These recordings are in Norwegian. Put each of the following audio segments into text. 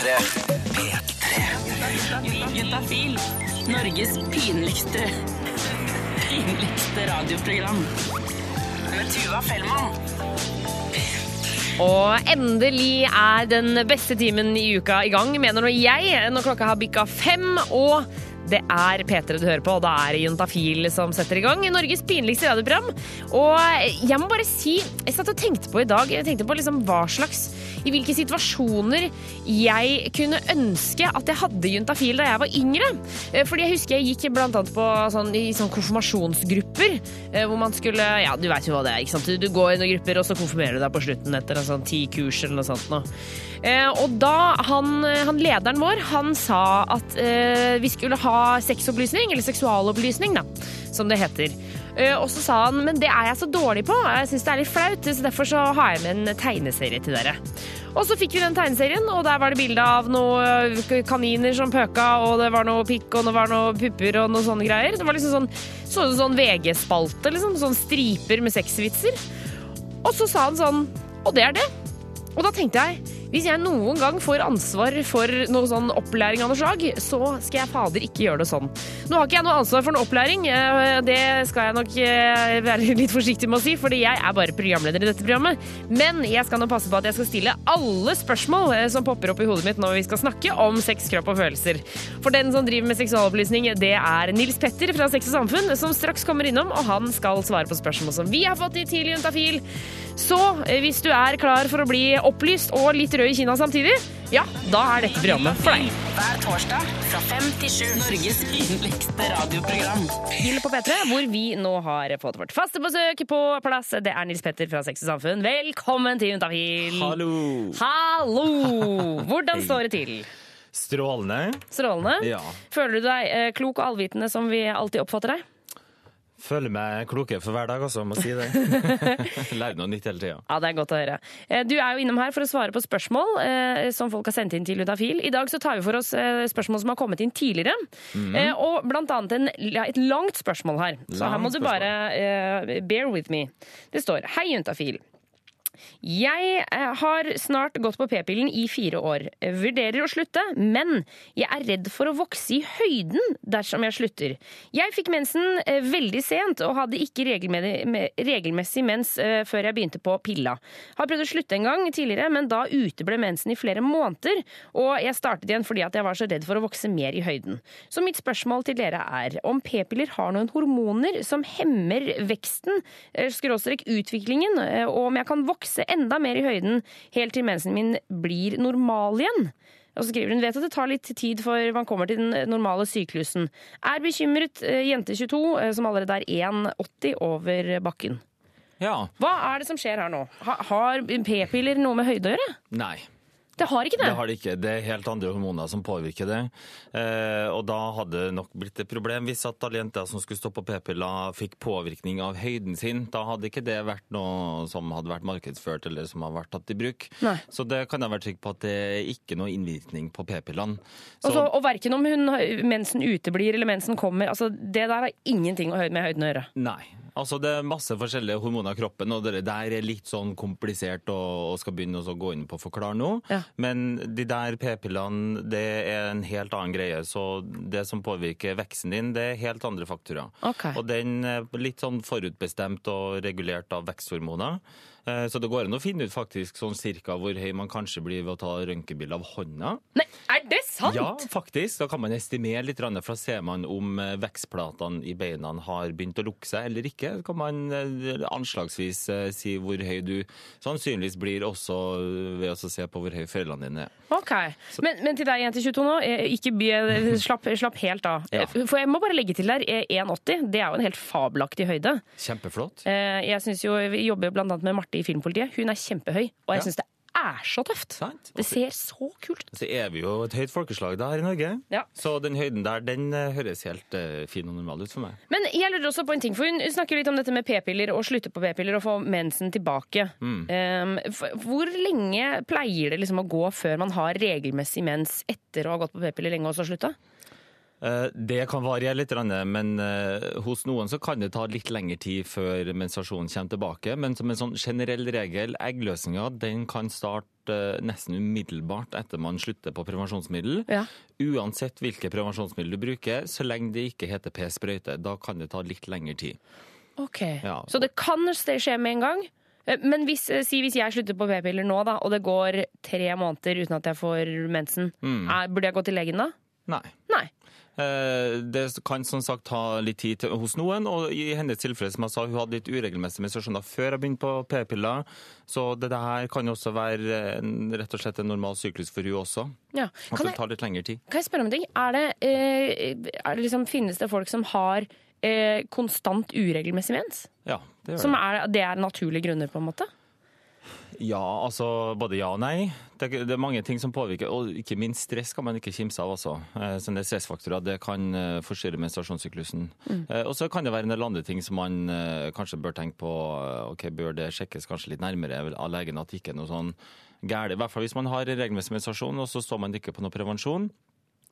P3. P3. Juntafil. Norges pinligste pinligste radioprogram. Med Tuva Fellmann. Og endelig er den beste timen i uka i gang, mener nå jeg, når klokka har bikka fem. Og det er P3 du hører på, og da er det Juntafil som setter i gang. Norges pinligste radioprogram. Og jeg må bare si, jeg satt og tenkte på i dag, jeg tenkte på liksom hva slags i hvilke situasjoner jeg kunne ønske at jeg hadde juntafil da jeg var yngre. Eh, Fordi jeg husker jeg gikk blant annet på sånn, i sånn konfirmasjonsgrupper, eh, hvor man skulle Ja, du veit jo hva det er, ikke sant? Du, går inn i grupper, og så konfirmerer du deg på slutten etter en sånn ti kurs eller noe sånt noe. Eh, og da han, han lederen vår, han sa at vi skulle ha sexopplysning, eller seksualopplysning, da, som det heter. Eh, og så sa han men det er jeg så dårlig på, jeg syns det er litt flaut, så derfor så har jeg med en tegneserie til dere. Og så fikk vi den tegneserien, og der var det bilde av noen kaniner som pøka, og det var noe pikk, og det var noe pupper og noe sånne greier. Det var liksom sånn, så sånn VG-spalte, liksom. Sånn striper med sexvitser. Og så sa han sånn Og det er det. Og da tenkte jeg hvis jeg noen gang får ansvar for noe sånn opplæring av noe slag, så skal jeg fader ikke gjøre det sånn. Nå har ikke jeg noe ansvar for noe opplæring, eh, det skal jeg nok eh, være litt forsiktig med å si, fordi jeg er bare programleder i dette programmet. Men jeg skal nå passe på at jeg skal stille alle spørsmål eh, som popper opp i hodet mitt når vi skal snakke om sex, kropp og følelser. For den som driver med seksualopplysning, det er Nils Petter fra Sex og Samfunn, som straks kommer innom, og han skal svare på spørsmål som vi har fått i Tidlig Juntafil. Så hvis du er klar for å bli opplyst og litt rød i Kina samtidig, ja, da er dette programmet for deg. Hver torsdag fra fem til sju. Norges yndligste radioprogram. Gilde på P3, hvor vi nå har fått vårt faste besøk på plass. Det er Nils Petter fra Sex og Samfunn. Velkommen til Juntafil. Hallo! Hallo! Hvordan står det til? Strålende. Strålende? Ja. Føler du deg eh, klok og allvitende som vi alltid oppfatter deg? Føler meg klokere for hver dag, altså, må si det. Lærer noe nytt hele tida. Ja, det er godt å høre. Eh, Du er jo innom her for å svare på spørsmål eh, som folk har sendt inn til Utafil. I dag så tar vi for oss eh, spørsmål som har kommet inn tidligere. Eh, og blant annet en, et langt spørsmål her. Så her må Langt du bare eh, bear with me. Det står Hei, Juntafil. Jeg eh, har snart gått på p-pillen i fire år. Vurderer å slutte, men jeg er redd for å vokse i høyden dersom jeg slutter. Jeg fikk mensen eh, veldig sent og hadde ikke regelmessig mens eh, før jeg begynte på pilla. Har prøvd å slutte en gang tidligere, men da uteble mensen i flere måneder, og jeg startet igjen fordi jeg var så redd for å vokse mer i høyden. Så mitt spørsmål til dere er om p-piller har noen hormoner som hemmer veksten, eh, skråstrek utviklingen, eh, og om jeg kan vokse enda mer i høyden helt til mensen min blir normal igjen. Og så skriver hun vet at det tar litt tid før man kommer til den normale syklusen. Er bekymret eh, jente 22 eh, som allerede er 1,80 over bakken. Ja. Hva er det som skjer her nå? Ha, har p-piller noe med høyde å gjøre? Nei. Det har ikke det. Det har det ikke. Det er helt andre hormoner som påvirker det. Eh, og da hadde det nok blitt et problem hvis at alle jenter som skulle stå på p-piller, fikk påvirkning av høyden sin. Da hadde ikke det vært noe som hadde vært markedsført eller som har vært tatt i bruk. Nei. Så det kan jeg være trygg på at det er ikke noe innvirkning på p-pillene. Så- Altså, og verken om hun, mensen uteblir eller mensen kommer, altså, det der har ingenting med høyden å gjøre. Nei. Altså Det er masse forskjellige hormoner i kroppen, og det der er litt sånn komplisert og, skal begynne å gå inn på å forklare nå. Ja. Men de der p-pillene, det er en helt annen greie. Så det som påvirker veksten din, det er helt andre faktorer. Okay. Og den er litt sånn forutbestemt og regulert av veksthormoner. Eh, Så det går an å finne ut faktisk sånn cirka hvor høy man kanskje blir ved å ta røntgenbilde av hånda. Nei, er det sant? Ja, faktisk. Da kan man estimere litt, for da ser man om eh, vekstplatene i beina har begynt å lukke seg eller ikke. Da kan man eh, anslagsvis si hvor høy du sannsynligvis blir, også ved å se på hvor høy foreldrene dine er. Ok, men, men til deg jente 22 nå, ikke by, slapp, slapp helt av. Ja. For jeg må bare legge til der, eh, 1,80, det er jo en helt fabelaktig høyde. Kjempeflott. Jeg synes jo, Vi jobber blant annet med Marte i Filmpolitiet. Hun er kjempehøy, og jeg Ja. syns det er så tøft. Sant? Det ser så kult ut. Så er vi jo et høyt folkeslag da her i Norge. Ja. Så den høyden der, den eh, høres helt uh, fin og normal ut for meg. Men jeg lurer også på en ting, for hun snakker litt om dette med p-piller og slutte på p-piller og få mensen tilbake. Mm. Um, hvor lenge pleier det liksom å gå før man har regelmessig mens etter å ha gått på p-piller lenge og så slutta? Eh, Det kan variere litt, men eh, hos noen så kan det ta litt lengre tid før menstruasjonen kommer tilbake. Men som en sånn generell regel, eggløsninga den kan starte eh, nesten umiddelbart etter man slutter på prevensjonsmiddel. Ja. Uansett hvilke prevensjonsmiddel du bruker, så lenge det ikke heter p-sprøyte. Da kan det ta litt lengre tid. Ok. Ja. Så det kan skje med en gang? Men hvis, si hvis jeg slutter på p-piller nå, da, og det går tre måneder uten at jeg får mensen, Mm. er, burde jeg gå til legen da? Nei. Eh, Det kan som sagt ta litt tid til, hos noen, og i hennes tilfelle, som jeg sa, hun hadde litt uregelmessige menstruasjoner før jeg begynte på p-piller, så det her kan også være en, rett og slett en normal syklus for hun også. Ja. At Kan det tar litt lengre tid. kan jeg spørre om en ting? Er det, eh, er det liksom, finnes det folk som har eh, konstant uregelmessig mens? Ja, det gjør Som det. er, det er naturlige grunner, på en måte? Ja, altså både ja og nei. Det, det er mange ting som påvirker, og ikke minst stress kan man ikke kimse av også. Eh, det stressfaktorer det kan eh, forstyrre menstruasjonssyklusen. Mm. Og så kan det være en del andre ting som man eh, kanskje bør tenke på. eh, Ok, Bør det sjekkes kanskje litt nærmere av legen at det ikke er noe sånn gærent. I hvert fall hvis man har regelmessig menstruasjon, og så står man ikke på noe prevensjon.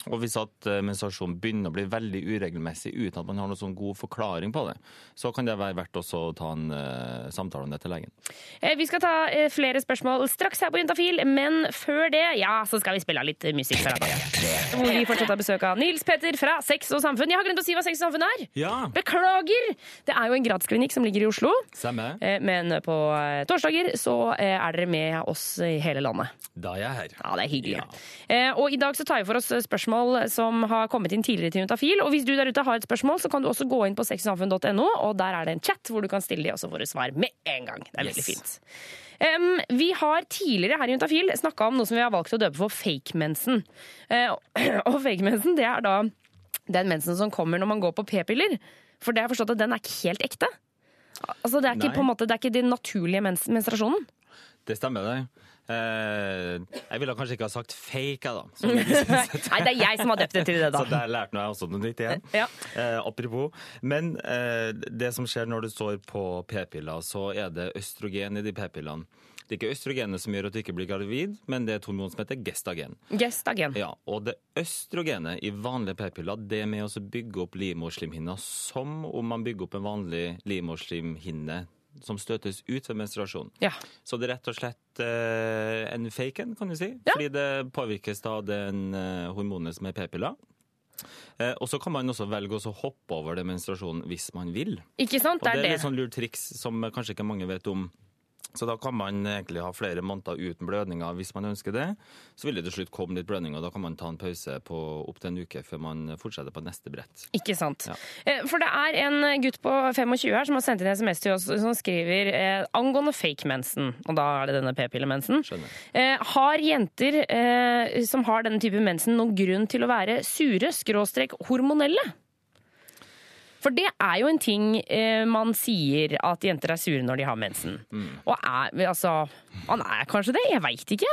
Og hvis at eh, menstruasjonen begynner å bli veldig uregelmessig uten at man har noen sånn god forklaring på det, så kan det være verdt også å ta en uh, samtale om det til legen. Eh, Vi skal ta uh, flere spørsmål straks her på Juntafil, men før det, ja, så skal vi spille av litt musikk fra deg. Hvor vi fortsatt har besøk av Nils Petter fra Sex og Samfunn. Jeg har glemt å si hva Sex og Samfunn er! Ja, Beklager! Det er jo en gradsklinikk som ligger i Oslo. Samme. Men på torsdager så er dere med oss i hele landet. Da er jeg her. Ja, det er hyggelig. Ja. Eh, Og i dag så tar vi for oss spørsmål som har kommet inn tidligere til Juntafil. Og hvis du der ute har et spørsmål, så kan du også gå inn på sexogsamfunn.no, og der er det en chat hvor du kan stille de, og så får du svar med en gang. Det er veldig Yes. fint. Um, vi har tidligere her i Juntafil snakka om noe som vi har valgt å døpe for fake-mensen. Uh, og fake-mensen, det er da den mensen som kommer når man går på p-piller. For det har jeg forstått at den er ikke helt ekte. Altså, det er ikke, måte, det er ikke den naturlige mens menstruasjonen. Det stemmer, det. Eh, jeg ville kanskje ikke ha sagt fake, da. Som det blir sagt. Nei, det er jeg som har døpt det til det, da. Så der lærte jeg også noe nytt igjen. Ja. Eh, apropos. Men eh, det som skjer når du står på p-piller, så er det østrogen i de p-pillene. Det er ikke østrogenet som gjør at du ikke blir gravid, men det er et hormon som heter gestagen. Gestagen. Ja, og det østrogenet i vanlige p-piller, det er med å bygge opp livmorslimhinna som om man bygger opp en vanlig livmorslimhinne som støtes ut ved menstruasjon. Ja. Så det er rett og slett eh, en fake en, kan du si. Ja. Fordi det påvirkes av den eh, hormonet som er p-piller. Eh, og så kan man også velge å hoppe over det menstruasjonen hvis man vil. Ikke sant? Og Det det er et litt sånn lurt triks som kanskje ikke mange vet om. Så da kan man egentlig ha flere måneder uten blødninger hvis man ønsker det. Så vil det til slutt komme litt blødninger, og da kan man ta en pause på opptil en uke før man fortsetter på neste brett. Ikke sant. Ja. Eh, For det er en gutt på 25 her som har sendt inn SMS til oss som skriver eh, angående fake mensen, og da er det denne p-pillemensen. Eh, har jenter eh, som har denne type mensen noen grunn til å være sure, skråstrek hormonelle? For det er jo en ting eh, man sier at jenter er sure når de har mensen. Mm. Og er, altså, man er kanskje det? Jeg veit ikke.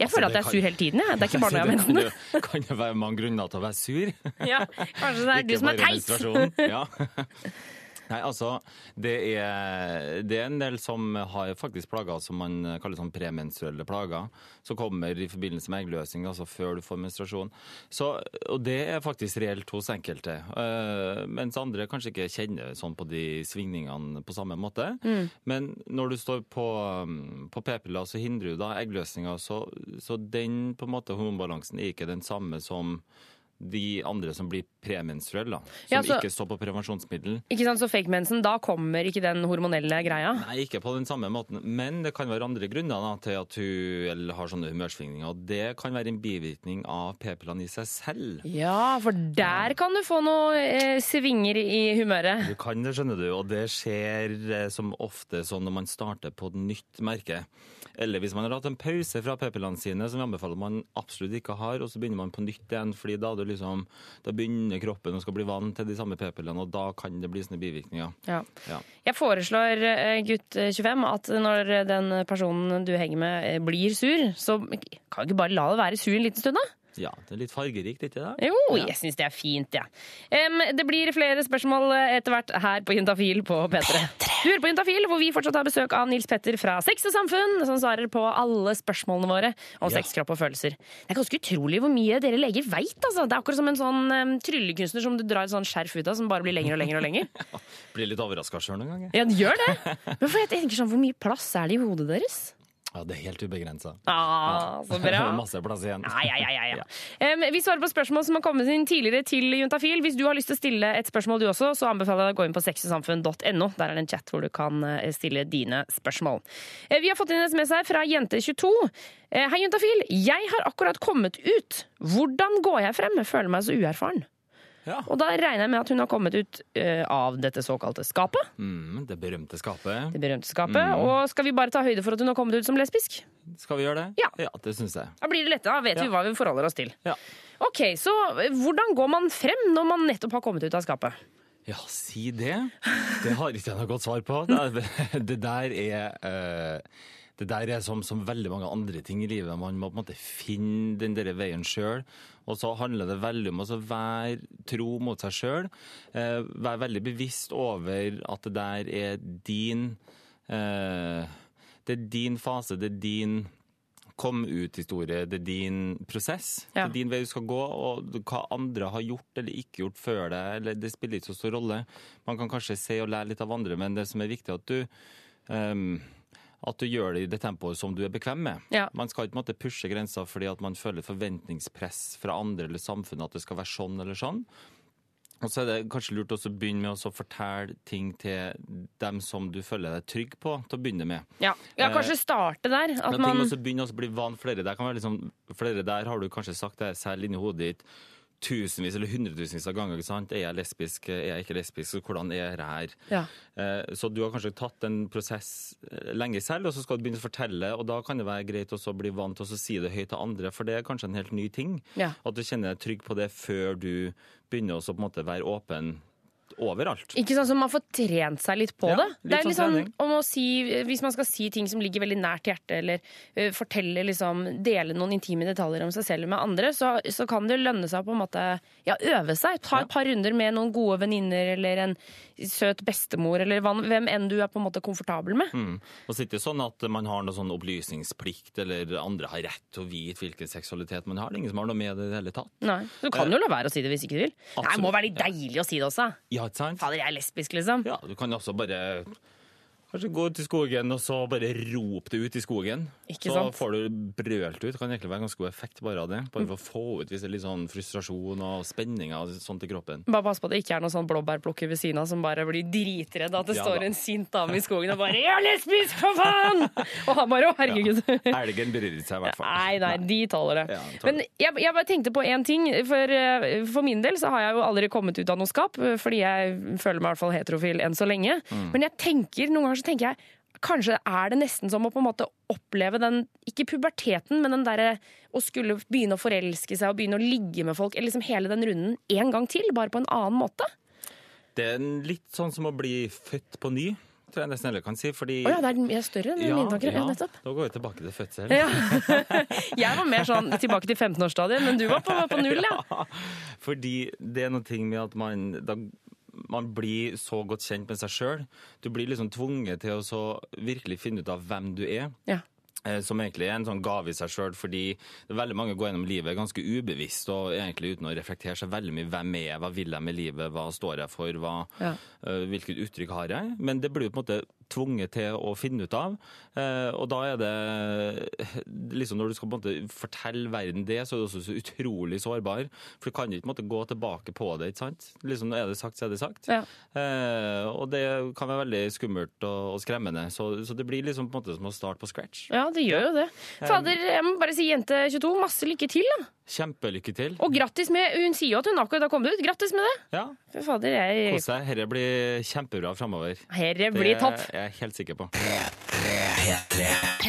Jeg Altså, føler at jeg er sur hele tiden. Jeg. Det er ikke bare når jeg har mensen. Det kan jo være mange grunner til å være sur. Ja, kanskje det er du som er teit. Nei, altså, det er, det er en del som har faktisk plager som man kaller sånn premenstruelle plager, som kommer i forbindelse med eggløsning, altså før du får menstruasjon. Så, og det er faktisk reelt hos enkelte, Uh, mens andre kanskje ikke kjenner sånn på de svingningene på samme måte. Men når du står på, på p-piller, så hindrer du da eggløsninga, så, så den på en måte hormonbalansen er ikke den samme som de andre som blir premenstruelle, som Ja, så- ikke står på prevensjonsmiddel. Ikke sant, Så fake mensen, da kommer ikke den hormonelle greia? Nei, ikke på den samme måten, men det kan være andre grunner da, til at hun har sånne humørsvingninger. og Det kan være en bivirkning av p-pillene i seg selv. Ja, for der kan du få noen eh, svinger i humøret. Du kan det, skjønner du, og det skjer eh, som ofte sånn når man starter på et nytt merke. Eller hvis man har hatt en pause fra p-pillene sine, som vi anbefaler man absolutt ikke har, og så begynner man på nytt igjen, fordi da, du liksom, da begynner kroppen å skal bli vant til de samme p-pillene, og da kan det bli sånne bivirkninger. Ja. Ja. Jeg foreslår eh, gutt eh, 25 at når den personen du henger med eh, blir sur, så kan du ikke bare la det være sur en liten stund, da? Ja, det er litt fargerikt, ikke det? Jo, jeg syns det er fint, jeg. Ja. Um, det blir flere spørsmål eh, etter hvert her på Juntafil på P3. P3. Du hører på Juntafil, hvor vi fortsatt har besøk av Nils Petter fra Sex og Samfunn, som svarer på alle spørsmålene våre om Ja. sex, kropp og følelser. Det er ganske utrolig hvor mye dere leger veit. Altså. Det er akkurat som en sånn um, tryllekunstner som du drar et sånn skjerf ut av, som bare blir lenger og lenger og lenger. Blir litt overraska sjøl noen ganger. Ja, det gjør det. Men jeg tenker sånn, hvor mye plass er det i hodet deres? Ja, det er helt ubegrensa. Ah, så bra. Masse plass igjen. Ja, ja, ja, ja, ja. Em, vi svarer på spørsmål som har kommet inn tidligere til Juntafil. Hvis du har lyst til å stille et spørsmål du også, så anbefaler jeg deg å gå inn på sexysamfunn.no. Der er det en chat hvor du kan eh, stille dine spørsmål. Eh, Vi har fått inn en SMS her fra Jente22. Eh, Hei, Juntafil. Jeg har akkurat kommet ut. Hvordan går jeg frem? Jeg føler meg så uerfaren. Ja. Og da regner jeg med at hun har kommet ut eh, av dette såkalte skapet. Mm, det berømte skapet. Det berømte skapet. Og skal vi bare ta høyde for at hun har kommet ut som lesbisk? Skal vi gjøre det? Ja. det syns jeg. Da blir det lettere. Da vet Ja. vi hva vi forholder oss til. Ja. Ok, så eh, hvordan går man frem når man nettopp har kommet ut av skapet? Ja, si det. Det har ikke jeg noe godt svar på. Det, det der er eh, det der er som, som veldig mange andre ting i livet. Man må på en måte finne den der veien sjøl. Og så handler det veldig om å så være tro mot seg sjøl. Eh, være veldig bevisst over at det der er din eh, Det er din fase, det er din kom ut-historie. Det er din prosess. Ja. Det er din vei du skal gå, og hva andre har gjort eller ikke gjort før deg, eller det spiller ikke så stor rolle. Man kan kanskje se og lære litt av andre, men det som er viktig, er at du ehm, at du gjør det i det tempoet som du er bekvem med. Ja. Man skal ikke måtte pushe grenser fordi at man føler forventningspress fra andre eller samfunnet at det skal være sånn eller sånn. Og så er det kanskje lurt også å begynne med å fortelle ting til dem som du føler deg trygg på, til å begynne med. Ja, ja kanskje starte der. At ting man må også begynne å bli van flere der. Kan være liksom, flere der har du kanskje sagt det selv inni hodet ditt tusenvis eller hundretusenvis av ganger. sant? Er jeg lesbisk, er jeg ikke lesbisk, så hvordan er jeg her? Ja. Eh, Så du har kanskje tatt en prosess eh, lenge selv, og så skal du begynne å fortelle, og da kan det være greit å bli vant til å si det høyt til andre, for det er kanskje en helt ny ting. Ja. At du kjenner deg trygg på det før du begynner måte være åpen overalt. Ikke sånn som man får trent seg litt på Ja, det. litt Det er sånn litt sånn trening. om å si, Hvis man skal si ting som ligger veldig nært hjertet, eller uh, fortelle, liksom, dele noen intime detaljer om seg selv med andre, så, så kan det lønne seg på en måte ja, øve seg. Ta et par runder med noen gode venninner eller en søt bestemor, eller hvem enn du er på en måte komfortabel med. Mm. Og så er det sånn at man har noe sånn opplysningsplikt, eller andre har rett til å vite hvilken seksualitet man har. Det er ingen som har noe med det i det hele tatt. Nei, Du kan jo la være å si det hvis ikke du vil. Nei, det må være litt deilig å si det også. Ja, ikke sant? Fader, jeg er lesbisk, liksom. Ja, du kan også bare Kanskje gå ut i skogen og så bare rop det ut i skogen. Ikke så sant? får du brølt ut. Det kan egentlig være ganske god effekt bare av det. Bare for å få ut hvis det er litt sånn frustrasjon og spenninger og sånt i kroppen. Bare pass på at det ikke er noen sånn blåbærplukker ved siden av som bare blir dritredd at det Ja står en sint dame i skogen og bare 'Jeg er lesbisk, for faen!' Og han bare 'Å, herregud'. Elgen bryr seg i hvert fall. Nei, nei, de tåler det. Ja, tåler Men jeg, jeg bare tenkte på én ting. For, eh, for min del så har jeg jo aldri kommet ut av noe skap, eh, fordi jeg føler meg i hvert fall heterofil enn så lenge. Mm. Men jeg tenker, noen ganger så tenker jeg Kanskje er det nesten som å på en måte oppleve den, ikke puberteten, men den derre å skulle begynne å forelske seg og begynne å ligge med folk, eller liksom hele den runden en gang til, bare på en annen måte. Det er litt sånn som å bli født på ny, tror jeg nesten heller kan si. Fordi Oh, ja, det er, er større enn mine tanker. Ja, nettopp. Da går vi tilbake til fødsel. Ja. Jeg var mer sånn tilbake til 15-årsstadiet, men du var på, på null, ja. Fordi det er noe med at man da, man blir så godt kjent med seg sjøl. Du blir liksom tvunget til å så virkelig finne ut av hvem du er. ja. Eh, Som egentlig er en sånn gave i seg sjøl, fordi veldig mange går gjennom livet ganske ubevisst og egentlig uten å reflektere seg veldig mye. Hvem er jeg, hva vil jeg med livet, hva står jeg for, hva, Ja. eh, hvilket uttrykk har jeg? Men det blir jo på en måte tvunget til å finne ut av. Eh, og da er det liksom Når du skal på en måte fortelle verden det, så er du også så utrolig sårbar. For du kan ikke på en måte gå tilbake på det, ikke sant? Liksom, er det sagt, så er det sagt. Ja. Eh, og det kan være veldig skummelt og, og skremmende. Så, så det blir liksom på en måte som å starte på scratch. Ja, det gjør jo det. Fader, jeg må bare si jente22, masse lykke til, da. Kjempelykke til. Og grattis med Hun sier jo at hun akkurat har kommet ut. Grattis med det! Ja, For fader, jeg Kos deg. Dette blir kjempebra framover. Herre blir topp. Det er jeg helt sikker på. P3. P3.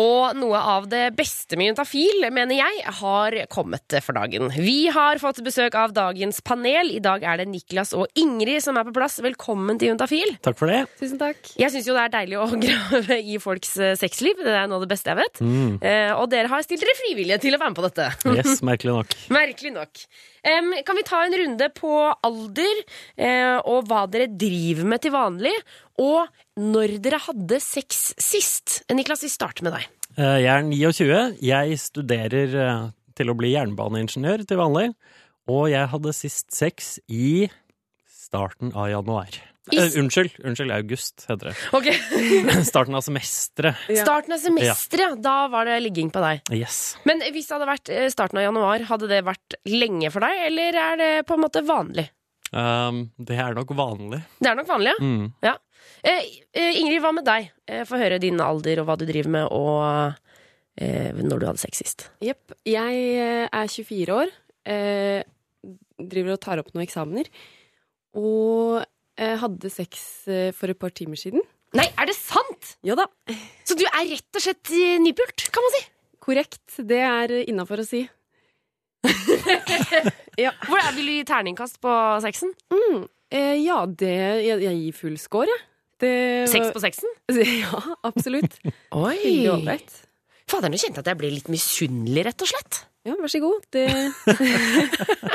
Og noe av det beste med Juntafil, mener jeg, har kommet for dagen. Vi har fått besøk av dagens panel. I dag er det Niklas og Ingrid som er på plass. Velkommen til Juntafil. Takk for det. Tusen takk. Jeg syns jo det er deilig å grave i folks eh, sexliv. Det er noe av det beste jeg vet. Mm. Eh, og dere har stilt dere frivillige til å være med på dette. Yes, merkelig nok. Merkelig nok. Um, kan vi ta en runde på alder uh, og hva dere driver med til vanlig? Og når dere hadde sex sist? Eh, Vi starter med deg. Eh, Jeg er 29. Jeg studerer eh, til å bli jernbaneingeniør til vanlig. Og jeg hadde sist sex i starten av januar. I Eh, unnskyld, unnskyld, august heter det. Ok, Starten av semesteret. Ja. Starten av semesteret, ja. Da var det ligging på deg. Yes. Men hvis det hadde vært starten av januar, hadde det vært lenge for deg, eller er det på en måte vanlig? Um, det er nok vanlig. Det er nok vanlig, ja. Mm. ja. Eh, eh, Ingrid, hva med deg? Eh, Få høre din alder og hva du driver med, og eh, når du hadde sex sist. Jepp. Jeg eh, er 24 år. Eh, driver og tar opp noen eksamener. Og eh, hadde sex eh, for et par timer siden. Nei, er det sant?! Ja da. Så du er rett og slett nypult, kan man si? Korrekt. Det er innafor å si. Hvor er, vil du gi terningkast på sexen? Mm. Eh, ja, det jeg, jeg gir full score, jeg. Det var- Seks på sexen? Ja, absolutt. Veldig Oi! ålreit. Fader, nå kjente jeg at jeg ble litt misunnelig, rett og slett. Ja, vær så god. Det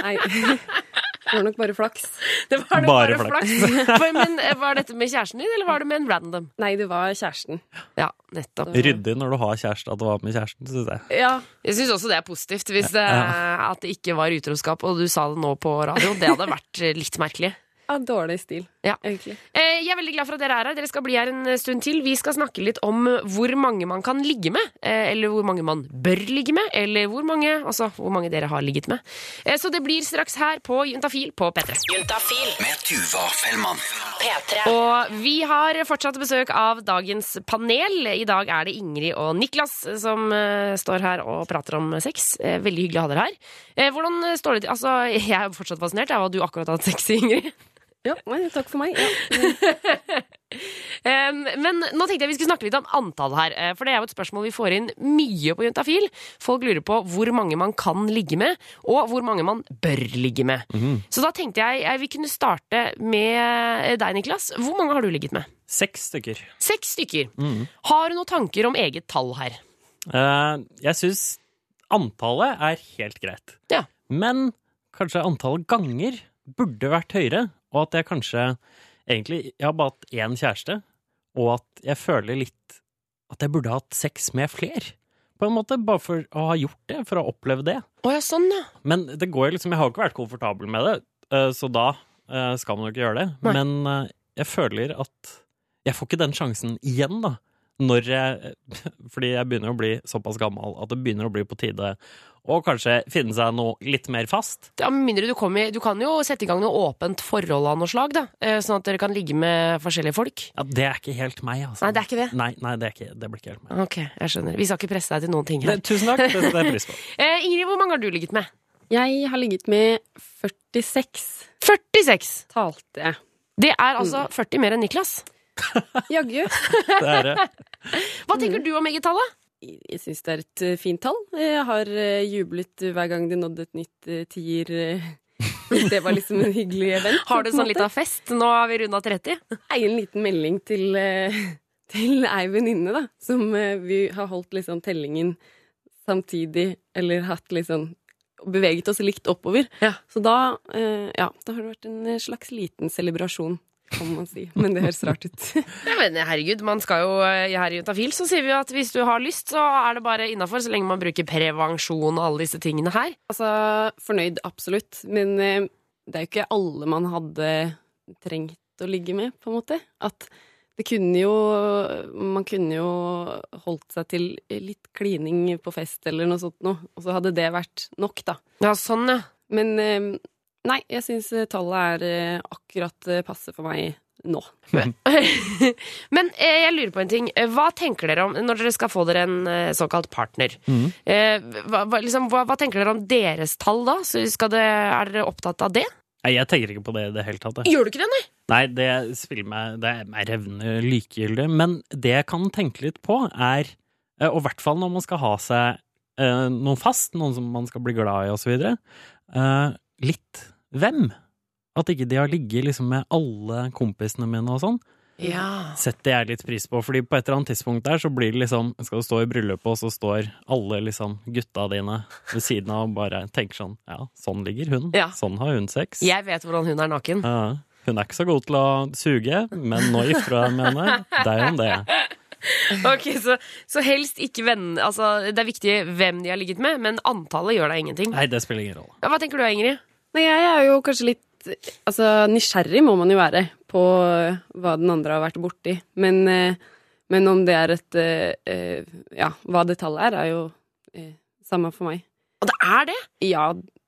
Nei. Det var nok bare flaks. Det var nok Bare bare, flaks. For- Men eh, Var dette med kjæresten din, eller var det med en random? Nei, det var kjæresten. Ja, nettopp. Ryddig når du har kjæreste at det var med kjæresten, syns jeg. Ja, Jeg syns også det er positivt, hvis det, at det ikke var utroskap, og du sa det nå på radio. Det hadde vært eh, litt merkelig. Ja dårlig stil, Ja. egentlig. Eh, Jeg er veldig glad for at dere er her. Dere skal bli her en stund til. Vi skal snakke litt om hvor mange man kan ligge med. eh, Eller hvor mange man bør ligge med. Eller hvor mange, altså, hvor mange dere har ligget med. Eh, Så det blir straks her på Juntafil på P3. Juntafil. Med Tuva Fellmann. P3. Og vi har fortsatt besøk av dagens panel. I dag er det Ingrid og Niklas som eh, står her og prater om sex. Eh, Veldig hyggelig å ha dere her. Eh, Hvordan står det til? Altså, jeg er fortsatt fascinert av at du akkurat har hatt sex, Ingrid. Ja, nei, takk for meg. Ja. Um, men nå tenkte jeg vi skulle snakke litt om antall her. eh, For det er jo et spørsmål vi får inn mye på Juntafil. Folk lurer på hvor mange man kan ligge med, og hvor mange man bør ligge med. Så da tenkte jeg jeg vi kunne starte med deg, Niklas. Hvor mange har du ligget med? Seks stykker. Seks stykker. Har du noen tanker om eget tall her? Uh, jeg syns antallet er helt greit. Ja. Men kanskje antallet ganger burde vært høyere, og at jeg kanskje egentlig Jeg har bare hatt én kjæreste, og at jeg føler litt at jeg burde hatt sex med fler. På en måte, bare for å ha gjort det, for å ha opplevd det. Å ja, sånn, ja. Men det går liksom Jeg har jo ikke vært komfortabel med det, eh, så da eh, skal man jo ikke gjøre det. Nei. Men eh, jeg føler at jeg får ikke den sjansen igjen, da. Når jeg Fordi jeg begynner å bli såpass gammel at det begynner å bli på tide å kanskje finne seg noe litt mer fast. Ja, med mindre du kommer Du kan jo sette i gang noe åpent forhold av noe slag, da. eh, Sånn at dere kan ligge med forskjellige folk. Ja, Det er ikke helt meg, altså. Nei, det er ikke det. Nei, nei det, er ikke, det blir ikke helt meg. Ok, jeg skjønner. Vi skal ikke presse deg til noen ting Det, her. tusen takk, det setter jeg pris på. Eh, Ingrid, hvor mange har du ligget med? Jeg har ligget med 46, 46! talte jeg. Det er altså 40 mer enn Niklas. Jaggu. Det er det. Hva tenker du om eget tallet? Jeg syns det er et eh, fint tall. Jeg har eh, jublet hver gang det nådde et nytt eh, tier. eh, Det var liksom en hyggelig event. Har du sånn litt lita fest? Nå har vi runda 30. Nei, en liten melding til, eh, til ei venninne, da. Som eh, vi har holdt liksom tellingen samtidig, eller hatt liksom Beveget oss likt oppover. Ja. Så da, eh, ja, da har det vært en eh, slags liten celebrasjon, kan man si. Men det høres rart ut. ja, men herregud, man skal jo eh, Her i Juntafil så sier vi jo at hvis du har lyst, så er det bare innafor, så lenge man bruker prevensjon og alle disse tingene her. Altså, fornøyd, absolutt. Men eh, det er jo ikke alle man hadde trengt å ligge med, på en måte. At det kunne jo Man kunne jo holdt seg til litt klining på fest eller noe sånt noe, og så hadde det vært nok, da. Ja, sånn, ja. Men eh, nei, jeg syns tallet er eh, akkurat eh, passe for meg nå. Men eh, jeg lurer på en ting. Eh, Hva tenker dere om når dere skal få dere en eh, såkalt partner? Mm. hva, liksom, hva, hva tenker dere om deres tall da? Så skal det, er dere opptatt av det? Nei, jeg tenker ikke på det i det hele tatt. jeg. Gjør du ikke det, nei? Nei, det spiller meg Det er meg revnende likegyldig. Men det jeg kan tenke litt på, er Eh, Og i hvert fall når man skal ha seg eh, noen fast, noen som man skal bli glad i, og så videre. Eh, litt hvem? At ikke de har ligget liksom med alle kompisene mine og sånn, Ja. setter jeg litt pris på. Fordi på et eller annet tidspunkt der så blir det liksom Skal du stå i bryllupet, og så står alle liksom gutta dine ved siden av og bare tenker sånn Ja, sånn ligger hun. Ja. Sånn har hun sex. Jeg vet hvordan hun er naken. Ja, hun er ikke så god til å suge, men nå gifter du deg med henne. Deg om det. Ok, så, så helst ikke venn Altså, det er viktig hvem de har ligget med, men antallet gjør deg ingenting. Nei, det spiller ingen rolle. Hva tenker du, Ingrid? Nei, jeg er jo kanskje litt Altså, nysgjerrig må man jo være på hva den andre har vært borti. Men, eh, men om det er et eh, eh, Ja, hva det tallet er, er jo eh, samme for meg. Og det er det! Ja,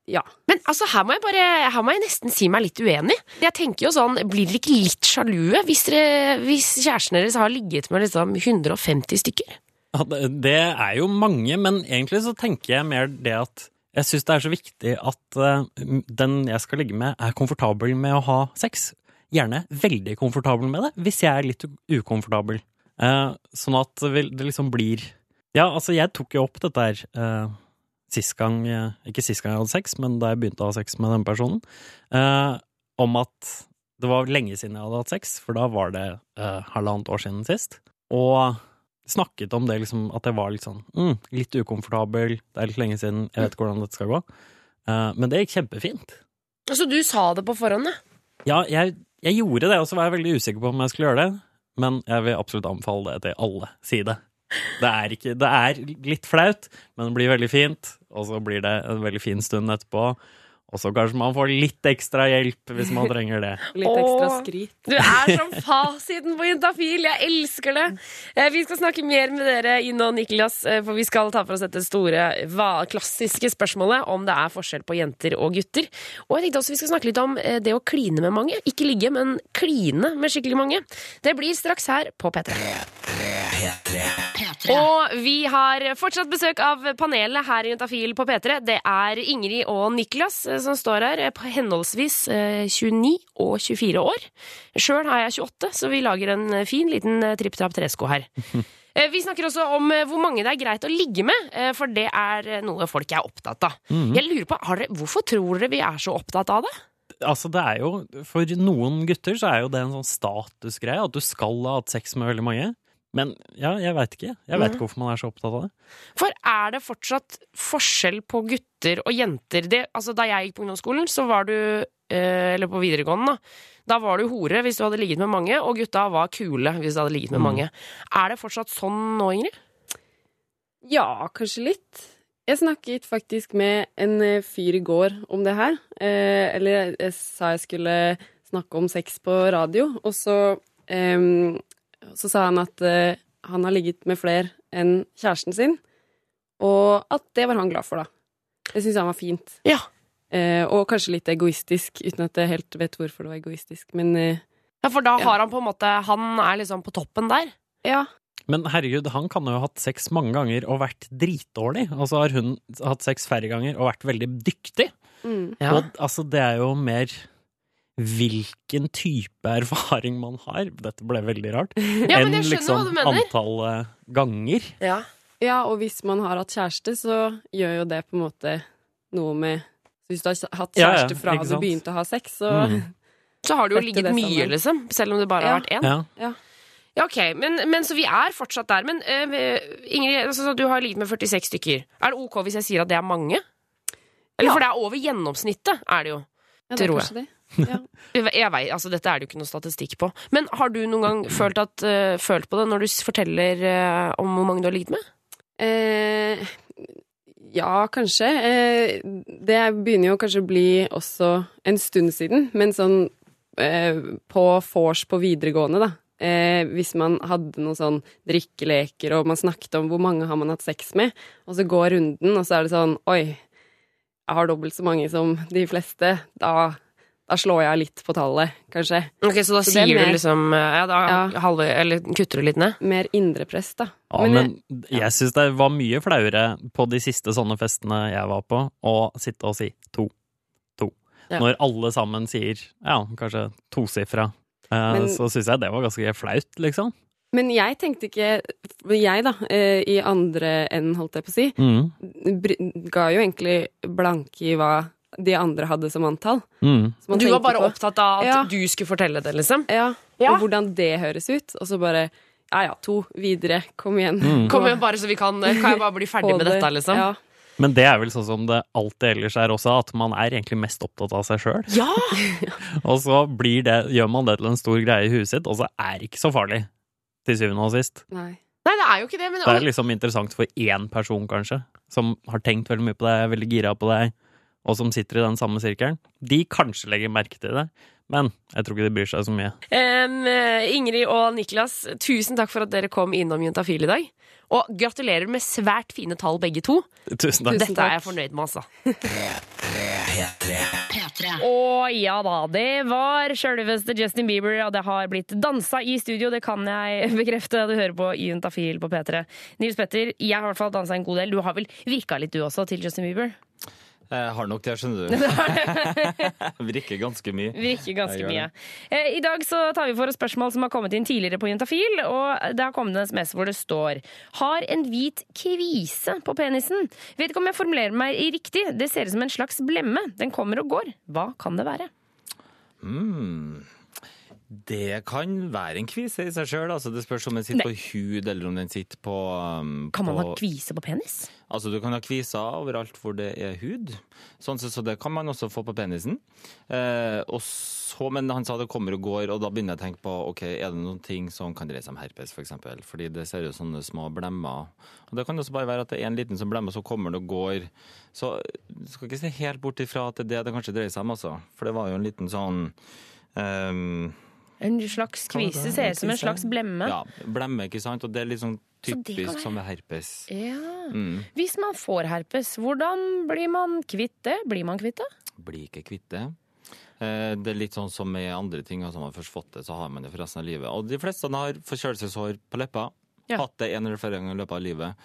ja. Men altså, her må jeg bare Her må jeg nesten si meg litt uenig. Jeg tenker jo sånn, Blir dere ikke litt sjalue hvis, dere, hvis kjæresten deres har ligget med liksom 150 stykker? Ja, det, det er jo mange, men egentlig så tenker jeg mer det at jeg syns det er så viktig at eh, den jeg skal ligge med, er komfortabel med å ha sex. Gjerne veldig komfortabel med det, hvis jeg er litt ukomfortabel. Eh, sånn at det liksom blir Ja, altså, jeg tok jo opp dette her eh, sist gang Ikke sist gang jeg hadde sex, men da jeg begynte å ha sex med den personen. om at det var lenge siden jeg hadde hatt sex, for da var det halvannet år siden sist. Og snakket om det, liksom, at jeg var litt sånn mm, litt ukomfortabel, det er litt lenge siden, jeg vet ikke hvordan dette skal gå. Uh, men det gikk kjempefint. Altså, du sa det på forhånd, ja. Ja, jeg, jeg gjorde det, og så var jeg veldig usikker på om jeg skulle gjøre det. Men jeg vil absolutt anbefale det til alle. Si det. Det er, ikke, det er litt flaut, men det blir veldig fint. Og så blir det en veldig fin stund etterpå. Og så kanskje man får litt ekstra hjelp hvis man trenger det. Litt ekstra skryt. Du er som fasiten på Juntafil. Jeg elsker det. Eh, Vi skal snakke mer med dere, Ine og Niklas, eh, for vi skal ta for oss dette store, klassiske spørsmålet om det er forskjell på jenter og gutter. Og jeg tenkte også vi skal snakke litt om eh, det å kline med mange. Ikke ligge, men kline med skikkelig mange. Det blir straks her på P3. Og vi har fortsatt besøk av panelet her i Juntafil på P3. Det er Ingrid og Niklas eh, som står her, eh, på henholdsvis eh, 29 og 24 år. Sjøl har jeg 28, så vi lager en eh, fin liten eh, tripp-trapp-tresko her. Eh, Vi snakker også om eh, hvor mange det er greit å ligge med, eh, for det er eh, noe folk er opptatt av. Jeg lurer på, har dere, Hvorfor tror dere vi er så opptatt av det? Altså, det er jo For noen gutter så er jo det en sånn statusgreie, at du skal ha hatt sex med veldig mange. Men ja, jeg veit ikke. Jeg vet ikke hvorfor man er så opptatt av det. For er det fortsatt forskjell på gutter og jenter? Det, altså, da jeg gikk på ungdomsskolen, så var du eh, Eller på videregående, da. Da var du hore hvis du hadde ligget med mange, og gutta var kule hvis du hadde ligget med mange. Er det fortsatt sånn nå, Ingrid? Ja, kanskje litt. Jeg snakket faktisk med en eh, fyr i går om det her. Eh, eller jeg, jeg sa jeg skulle snakke om sex på radio, og så, em, så sa han at uh, han har ligget med flere enn kjæresten sin, og at det var han glad for, da. Det syns han var fint. Ja. Uh, og kanskje litt egoistisk, uten at jeg helt vet hvorfor det var egoistisk, men uh, Ja, For da Ja. har han på en måte Han er liksom på toppen der. ja. Men herregud, han kan jo ha hatt sex mange ganger og vært dritdårlig. Og så har hun hatt sex færre ganger og vært veldig dyktig. Mm. Ja. Og altså, det er jo mer hvilken type erfaring man har. Dette ble veldig rart. Ja, men enn jeg skjønner liksom hva du mener. Antall ganger. Ja. Ja, og hvis man har hatt kjæreste, så gjør jo det på en måte noe med Hvis du har hatt Ja, ja, kjæreste fra du begynte å ha sex, så Mm. Så har du jo ligget det mye, liksom. Selv om det bare har vært én. Ja. Ja, ok, men, men så vi er fortsatt der. Men uh, Ingrid, altså, du har ligget med 46 stykker. Er det ok hvis jeg sier at det er mange? Eller Ja. for det er over gjennomsnittet, er det jo. ja, det er Tror jeg. kanskje det. Ja. Jeg, vet, altså Dette er det jo ikke noe statistikk på. Men har du noen gang følt, at, uh, følt på det når du forteller uh, om hvor mange du har ligget med? Eh, ja, kanskje. Eh, det begynner jo kanskje å bli også en stund siden, men sånn eh, på vors på videregående, da. Eh, hvis man hadde noen sånn drikkeleker, og man snakket om hvor mange har man hatt sex med, og så går runden, og så er det sånn Oi, jeg har dobbelt så mange som de fleste. Da, da slår jeg litt på tallet, kanskje. Ok, Så da Så er sier mer- du liksom eh, Ja, da Ja. halve, eller kutter du litt ned? Mer indre press, da. Ja, Men men, jeg syns det var mye flauere på de siste sånne festene jeg var på, å sitte og si to. To. Ja. Når alle sammen sier ja, kanskje tosifra, eh, så syns jeg det var ganske flaut, liksom. Men jeg tenkte ikke Jeg, da, eh, i andre enden, holdt jeg på å si, Mm. ga jo egentlig blanke i hva de andre hadde som antall. Mm. Du var bare på- opptatt av at Ja. du skulle fortelle det, liksom? Ja, Ja. og hvordan det høres ut. Og så bare Ja ja, to, videre, kom igjen. Mm. Kom igjen, bare så vi kan Kan jeg bare bli ferdig med dette, liksom? Ja. Men det er vel sånn som det alltid ellers er også, at man er egentlig mest opptatt av seg sjøl. Ja! Og så blir det, gjør man det til en stor greie i huet sitt, og så er det ikke så farlig. Til syvende og sist. Nei. Nei, det er jo ikke det, men Det er liksom interessant for én person, kanskje, som har tenkt veldig mye på deg, er veldig gira på deg, og som sitter i den samme sirkelen. De kanskje legger merke til det, men jeg tror ikke de bryr seg så mye. Eh, Ingrid og Niklas, tusen takk for at dere kom innom Juntafil i dag. Og gratulerer med svært fine tall, begge to. Tusen takk. Dette er jeg fornøyd med, altså. P3. P3. Og ja da, det var sjølveste Justin Bieber, og det har blitt dansa i studio. Det kan jeg bekrefte. Du hører på Juntafil på P3. Nils Petter, jeg har i hvert fall dansa en god del. Du har vel virka litt du også til Justin Bieber? Jeg har nok det, skjønner du. Virker ganske mye. Virker ganske mye. Eh, I dag så tar vi for oss spørsmål som har kommet inn tidligere på Juntafil. Og det har kommet en sms hvor det står Har en hvit kvise på penisen. Vet ikke om jeg formulerer meg i riktig. Det ser ut som en slags blemme. Den kommer og går. Hva kan det være? Mm. Det kan være en kvise i seg sjøl. Altså, det spørs om den sitter Nei. på hud, eller om den sitter på, um, Kan man på ha kvise på penis? Altså, du kan ha kviser overalt hvor det er hud. Sånn, så, så det kan man også få på penisen. Eh, og så, men han sa det kommer og går, og da begynner jeg å tenke på ok, er det noen ting som kan dreie seg om herpes, f.eks. Fordi det ser ut sånne små blemmer. Og Det kan også bare være at det er en liten som blemmer, så kommer det og går. Så du skal ikke se helt bort ifra at det er det det kanskje dreier seg om, altså. For det var jo en liten sånn ehm, En slags kvise ser ut som en slags blemme. Ja, blemme, ikke sant? Og det er litt sånn Så det typisk være- som ved herpes. Ja. Mm. Hvis man får herpes, hvordan blir man kvitt det? Blir man kvitt det? blir ikke kvitt det. Eh, Det er litt sånn som med andre ting. Altså, har man først fått det, så har man det for resten av livet. Og de fleste har forkjølelseshår på leppa. Ja. Hatt det en eller flere ganger i løpet av livet.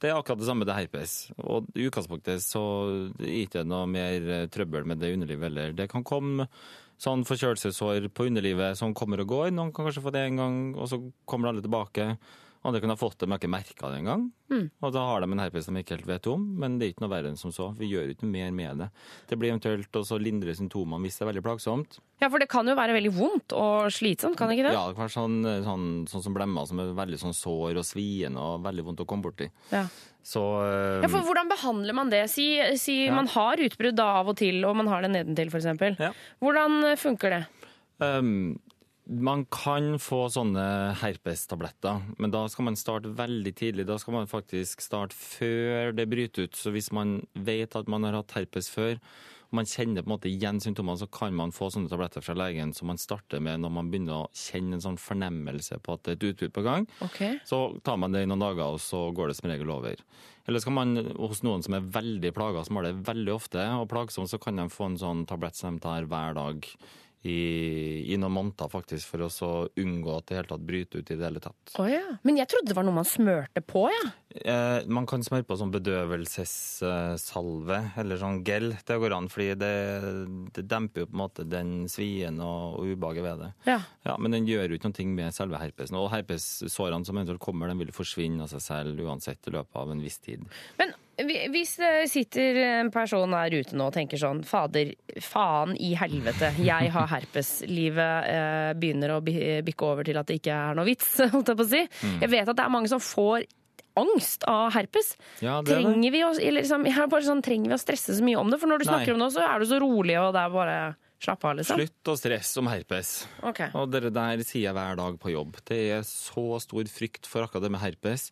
Det er akkurat det samme med herpes. Og i utgangspunktet så er det ikke noe mer eh, trøbbel med det underlivet heller. Det kan komme sånn forkjølelsessår på underlivet som kommer og går. Noen kan kanskje få det en gang, og så kommer alle tilbake. Andre kunne ha fått det, men har ikke merka det engang. Mm. Og da har de en herpes de ikke helt vet om, men det er ikke noe verre enn som så. Vi gjør ikke noe mer med det. Det blir eventuelt også lindre symptomene hvis det er veldig plagsomt. Ja, for det kan jo være veldig vondt og slitsomt, kan det ikke det? Ja, det kan være sånn, sånn, sånn som blemmer, som er veldig sånn sår og sviende og veldig vondt å komme borti. Ja. Så øh, Ja, for Hvordan behandler man det? Si, si Ja. man har utbrudd av og til, og man har det nedentil f.eks. Ja. Hvordan eh, funker det? Um, man kan få sånne herpestabletter, men da skal man starte veldig tidlig. Da skal man faktisk starte før det bryter ut. Så hvis man vet at man har hatt herpes før, og man kjenner på en måte igjen symptomene, så kan man få sånne tabletter fra legen som man starter med når man begynner å kjenne en sånn fornemmelse på at det er et utbrudd på gang. Okay. Så tar man det i noen dager, og så går det som regel over. Eller skal man hos noen som er veldig plaga, som har det veldig ofte, og plagsomt, så kan de få en sånn tablett som de tar hver dag i, i noen måneder, faktisk, for å unngå at det helt tatt bryter ut i det hele tatt. Oh, ja. Men jeg trodde det var noe man smørte på, ja. Eh, man kan smøre på sånn bedøvelsessalve, eller sånn gel. Det går an, fordi det, det demper jo på en måte den svien og, og ubehaget ved det. ja. Ja, Men den gjør jo ikke noe med selve herpesen. Og herpessårene som eventuelt kommer, den vil forsvinne av seg selv uansett i løpet av en viss tid. Men hvis det sitter en person der ute nå og tenker sånn Fader, faen i helvete, jeg har herpes. Livet eh, begynner å bi- bikke over til at det ikke er noe vits, holdt jeg på å si. Jeg vet at det er mange som får angst av herpes. Ja, det trenger, det. Vi, å, liksom, sånn, trenger vi å stresse så mye om det? For når du Nei. snakker om det, så er du så rolig, og det er bare slapp av, liksom. Slutt å stresse om herpes. Okay. Og det der sier jeg hver dag på jobb. Det er så stor frykt for akkurat det med herpes.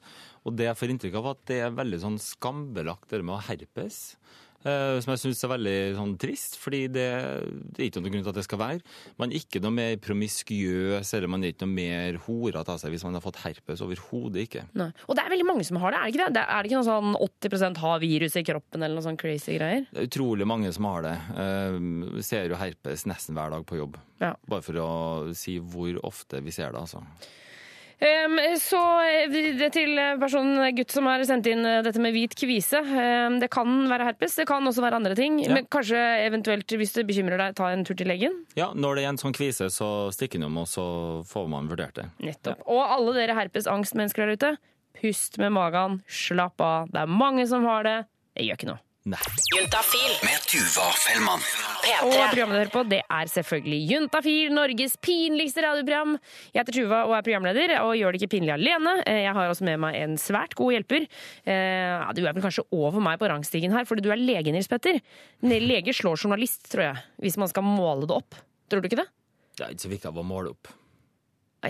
Og det jeg får inntrykk av at det er veldig sånn skambelagt, det med å ha herpes. Eh, som jeg syns er veldig sånn trist, fordi det, det er ikke noen grunn til at det skal være. Man er ikke noe mer promiskuøs, eller man er ikke noe mer horete av seg hvis man har fått herpes. Overhodet ikke. Nei. Og det er veldig mange som har det, er det ikke det? det er det ikke noe sånn 80% har virus i kroppen, eller noe sånn crazy greier? Det er utrolig mange som har det. Uh, ser jo herpes nesten hver dag på jobb. Ja. Bare for å si hvor ofte vi ser det, altså. Så eh, til personen gutt som har sendt inn eh, dette med hvit kvise. Det kan være herpes, det kan også være andre ting. Ja. Men kanskje eventuelt, hvis det bekymrer deg, ta en tur til legen. Ja, når det er en sånn kvise, så stikk innom, og så får man vurdert det. Nettopp. Og alle dere herpes-angstmennesker der ute, pust med magen, slapp av. Det er mange som har det. Det gjør ikke noe. Nei. Juntafil. Med Tuva Fellmann. Og P3. programmet du hører på, det er selvfølgelig Juntafil, Norges pinligste radioprogram. Jeg heter Tuva og er programleder, og gjør det ikke pinlig alene. Eh, Jeg har også med meg en svært god hjelper. Eh, ja, Du er vel kanskje over meg på rangstigen her, fordi du er lege, Nils Petter. Lege slår journalist, tror jeg, hvis man skal måle det opp. Tror du ikke det? Det er ikke så viktig å måle opp.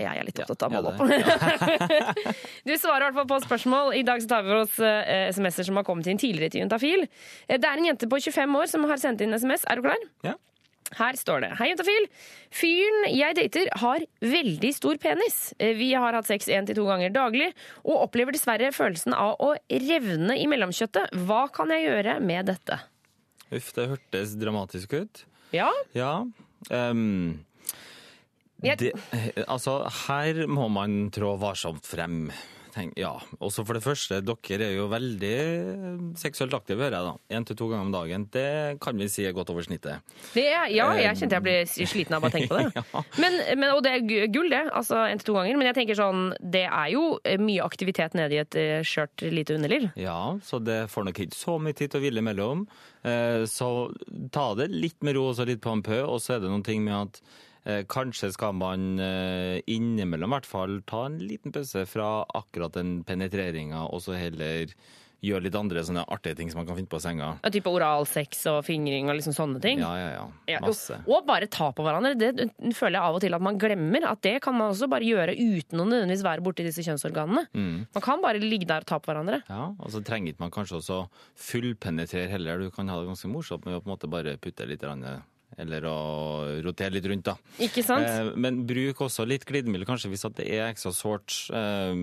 Ja, Jeg er litt opptatt av å Ja. Du svarer i hvert fall på spørsmål. I dag så tar vi for oss eh, SMS-er som har kommet inn tidligere til Juntafil. Eh, Det er en jente på 25 år som har sendt inn SMS. Er du klar? Ja. Her står det. Hei, Juntafil. Fyren jeg dater har veldig stor penis. Eh, Vi har hatt sex én til to ganger daglig, og opplever dessverre følelsen av å revne i mellomkjøttet. Hva kan jeg gjøre med dette? Uff, det hørtes dramatisk ut. Ja, Ja. Jeg- det, eh, altså, her må man trå varsomt frem. Tenk, ja. Også for det første, dere er jo veldig seksuelt aktive, hører jeg da. Én til to ganger om dagen. Det kan vi si er godt over snittet. er, ja jeg kjente jeg ble sliten av å tenke på det. Men, men, og det er gu- gull, det. Altså en til to ganger. Men jeg tenker sånn, det er jo eh, mye aktivitet nede i et eh, skjørt lite underliv. Ja, så det får nok ikke så mye tid til å hvile imellom. Eh, Så ta det litt med ro og så litt på en pø, og så er det noen ting med at eh, kanskje skal man eh, innimellom i hvert fall ta en liten pause fra akkurat den penetreringa, og så heller gjøre litt andre sånne artige ting som man kan finne på senga. Ja, Type oralsex og fingring og liksom sånne ting. Ja, ja, ja. Ja, Masse. Og bare ta på hverandre. Det føler jeg av og til at man glemmer. At det kan man også bare gjøre uten å nødvendigvis være borti disse kjønnsorganene. Mm. Man kan bare ligge der og ta på hverandre. Ja, og så trenger ikke man kanskje også fullpenetrere heller. Du kan ha det ganske morsomt med å på en måte bare putte litt grann, eller å rotere litt rundt, da. Ikke sant? Eh, Men bruk også litt glidemiddel, kanskje hvis det er ekstra sårt eh,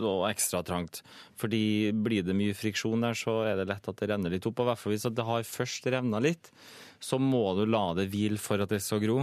og ekstra trangt. Fordi blir det mye friksjon der, så er det lett at det renner litt opp. Og hvert fall hvis det har først revna litt, så må du la det hvile for at det skal gro.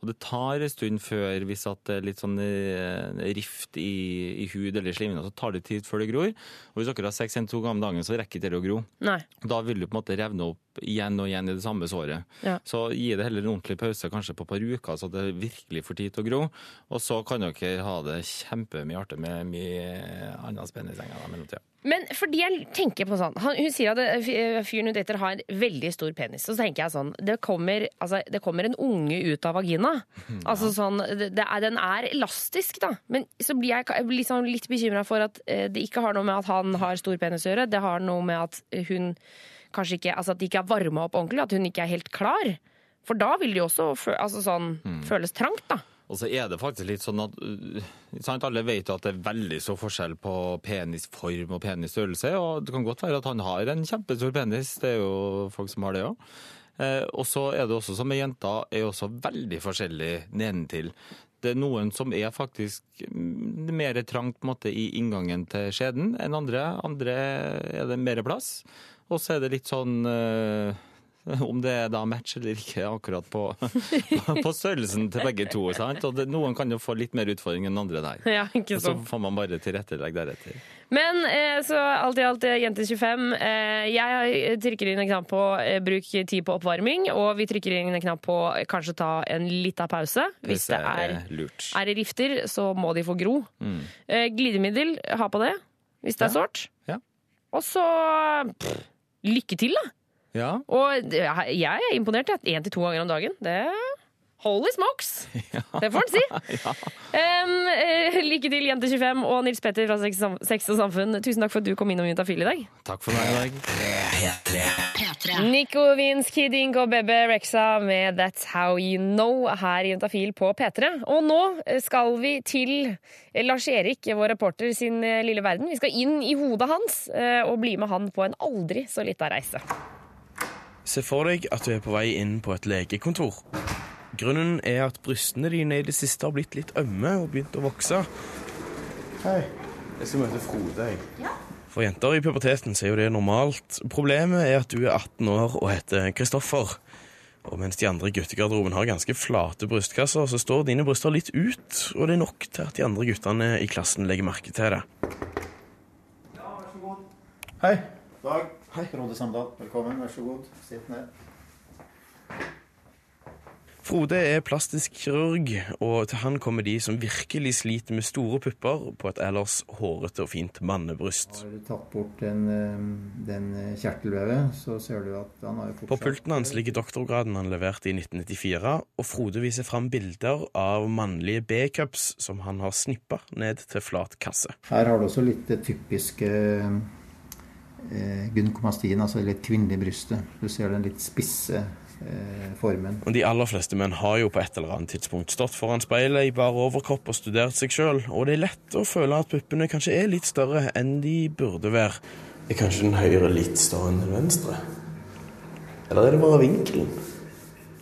Og det tar en stund før, hvis det er litt sånn eh, rift i, i hud eller slimhinne, så tar det tid før det gror. Og hvis dere har seks en to ganger om dagen, så rekker det å gro. Nei. Da vil du på en måte revne opp igjen og igjen i det samme såret. Ja. Så gi det heller en ordentlig pause, kanskje på et par uker, så det virkelig får tid til å gro. Og så kan dere ha det kjempemye artig med mye annet spennende i senga i mellomtida. Men fordi jeg tenker på sånn Hun sier at fyren hun dater har en veldig stor penis. Så tenker jeg sånn Det kommer, altså, det kommer en unge ut av vagina. Altså sånn det, det er, Den er elastisk, da. Men så blir jeg liksom litt bekymra for at eh, det ikke har noe med at han har stor penis å gjøre. Det har noe med at hun kanskje ikke Altså at de ikke er varma opp ordentlig. At hun ikke er helt klar. For da vil det jo også fø altså sånn, føles trangt, da. Og så er det faktisk litt sånn at uh, sant, Alle vet jo at det er veldig stor forskjell på penisform og penisstørrelse. Og det kan godt være at han har en kjempestor penis. Det er jo folk som har det òg. Eh, og så er det også som med jenter, er også veldig forskjellig nedentil. Det er noen som er faktisk mm, mer trangt på en måte, i inngangen til skjeden enn andre. Andre er det mer plass. Og så er det litt sånn eh, om det er da match eller ikke akkurat på, på størrelsen til begge to. Sant? Og det, noen kan jo få litt mer utfordring enn andre der. Ja, ikke Og så får man bare tilrettelegge deretter. Men eh, så alt i alt, eh, jente 25. Eh, jeg trykker inn en knapp på eh, bruk tid på oppvarming, og vi trykker inn en knapp på eh, kanskje ta en lita pause. Hvis det er, lurt. er det rifter, så må de få gro. Mm. Eh, glidemiddel, ha på det hvis det er Ja. sårt. Ja. Og så pff, lykke til, da. Ja. Og jeg er imponert. Én til to ganger om dagen. Det Holy smokes! Det får en si. Em, eh, lykke til, jente 25 og Nils Petter fra Sex og Samfunn. Tusen takk for at du kom innom Juntafil i dag. Takk for meg i dag. P3. P3. Nico Vince, Kid Ink og Bebe Rexa med That's How You Know her i Juntafil på P3. Og nå skal vi til Lars Erik, vår reporter, sin eh, lille verden. Vi skal inn i hodet hans eh, og bli med han på en aldri så lita reise. Se for deg at du er på vei inn på et legekontor. Grunnen er at brystene dine i det siste har blitt litt ømme og begynt å vokse. Hei, jeg skal møte Frode, jeg. For jenter i puberteten så er jo det normalt. Problemet er at du er 18 år og heter Kristoffer. Og mens de andre i guttegarderoben har ganske flate brystkasser, så står dine bryster litt ut, og det er nok til at de andre guttene i klassen legger merke til det. Hei. Dag. Hei. Frode Samdal. Velkommen. Vær så god. Sitt ned. Frode er plastisk kirurg, og til han kommer de som virkelig sliter med store pupper på et ellers hårete og fint mannebryst. Har du tatt bort den, eh, den kjertelvevet, så ser du at han har jo fortsatt På pulten hans ligger doktorgraden han leverte i 1994, og Frode viser fram bilder av mannlige B-cups som han har snippa ned til flat kasse. Her har du også litt det typiske eh, gynekomastien, altså litt kvinnelig brystet. Du ser den litt spisse eh, formen. Og De aller fleste menn har jo på et eller annet tidspunkt stått foran speilet i bare overkropp og studert seg sjøl, og det er lett å føle at puppene kanskje er litt større enn de burde være. Er kanskje den høyre litt større enn den venstre? Eller er det bare vinkelen?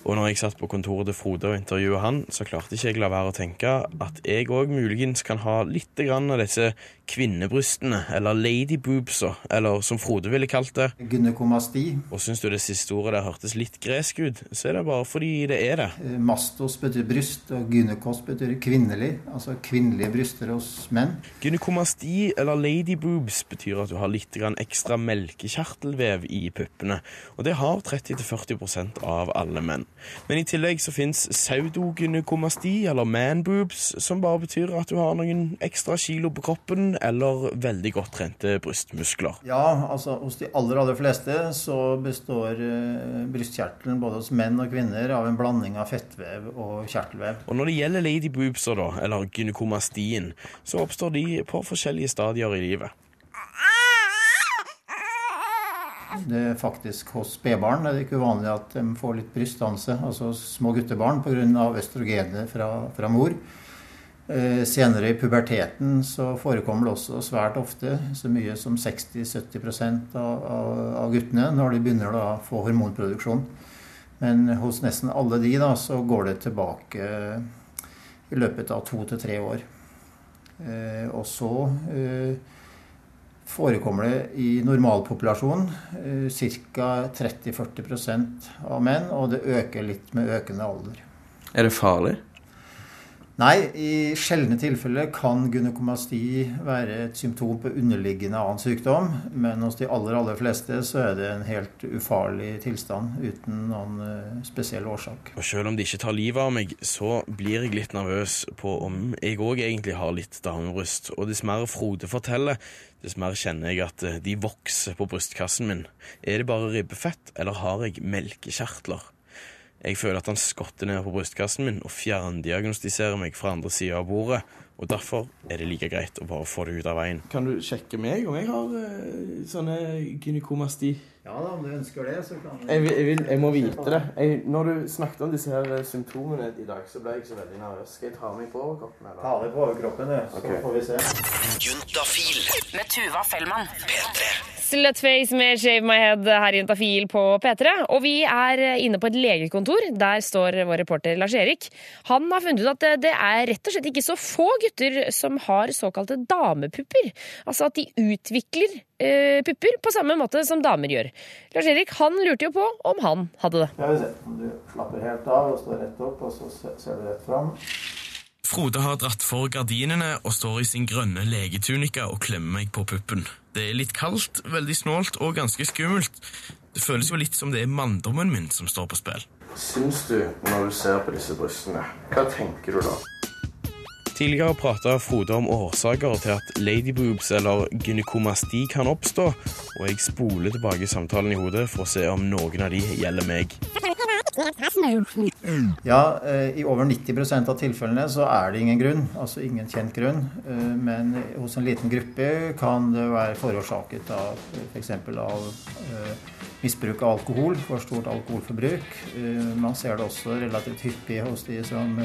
Og når jeg satt på kontoret til Frode og intervjuet han, så klarte ikke jeg la være å tenke at jeg òg muligens kan ha litt grann av disse kvinnebrystene, eller ladyboobsa, eller som Frode ville kalt det. Gynekomasti. Og syns du det siste ordet der hørtes litt gresk ut, så er det bare fordi det er det. Eh, Mastos betyr bryst, og gynekos betyr kvinnelig. Altså kvinnelige bryster hos menn. Gynekomasti eller ladyboobs betyr at du har litt ekstra melkekjertelvev i puppene, og det har 30-40% av alle menn. Men i tillegg så fins pseudogynekomasti, eller manboobs, som bare betyr at du har noen ekstra kilo på kroppen eller veldig godt trente brystmuskler. Ja, altså hos de aller, aller fleste så består eh, brystkjertelen både hos menn og kvinner av en blanding av fettvev og kjertelvev. Og når det gjelder ladyboobser, da, eller gynekomastien, så oppstår de på forskjellige stadier i livet. Det er faktisk Hos spedbarn er det ikke uvanlig at de får litt brystdanse, altså små guttebarn, pga. østrogenet fra, fra mor. Eh, senere i puberteten så forekommer det også svært ofte så mye som 60-70 av, av, guttene når de begynner å få hormonproduksjon. Men hos nesten alle de da, så går det tilbake i løpet av to til tre år. Eh, og så eh, forekommer det i normalpopulasjonen ca. 30-40% av menn, og det øker litt med økende alder. Er det farlig? Nei, i sjeldne tilfeller kan gynekomasti være et symptom på underliggende annen sykdom, men hos de aller, aller fleste så er det en helt ufarlig tilstand uten noen eh, spesiell årsak. Og selv om de ikke tar livet av meg, så blir jeg litt nervøs på om jeg òg egentlig har litt damebryst. Og dess mer Frode forteller, dess mer kjenner jeg at eh, de vokser på brystkassen min. Er det bare ribbefett, eller har jeg melkekjertler? Jeg føler at han skotter ned på brystkassen min og fjerndiagnostiserer meg fra andre sida av bordet. Og derfor er det like greit å bare få det ut av veien. Kan du sjekke meg om jeg har uh, sånne gynekomasti? Ja da, om du ønsker det, så kan Jeg, vil, jeg, vil, jeg må vite det. Jeg, når du snakket om disse her eh, symptomene i dag, så ble jeg så veldig nervøs. Skal jeg ta meg på overkroppen? eller? Ta deg på overkroppen, du, så Ok. får vi se. Juntafil. Med Tuva Fellmann. P3. Slutface med Shave My Head her i Juntafil på P3. Og vi er inne på et legekontor. Der står vår reporter Lars-Erik. Han har funnet ut at det- det er rett og slett ikke så få gutter som har såkalte damepupper. Altså at de utvikler eh, pupper på samme måte som damer gjør. Lars-Erik han lurte jo på om han hadde det. Skal vi om du slapper helt av og står rett opp, og så ser du rett fram. Frode har dratt for gardinene og står i sin grønne legetunika og klemmer meg på puppen. Det er litt kaldt, veldig snålt og ganske skummelt. Det føles jo litt som det er manndommen min som står på spill. Syns du, når du ser på disse brystene, hva tenker du da? Tidligere prata Frode om årsaker til at ladyboobs eller gynekomasti kan oppstå, og jeg spoler tilbake samtalen i hodet for å se om noen av de gjelder meg. Ja, eh, i over 90% av tilfellene så er det ingen grunn, altså ingen kjent grunn. Eh, Men hos en liten gruppe kan det være forårsaket av f.eks. av eh, misbruk av alkohol, for stort alkoholforbruk. Man ser det også relativt hyppig hos de som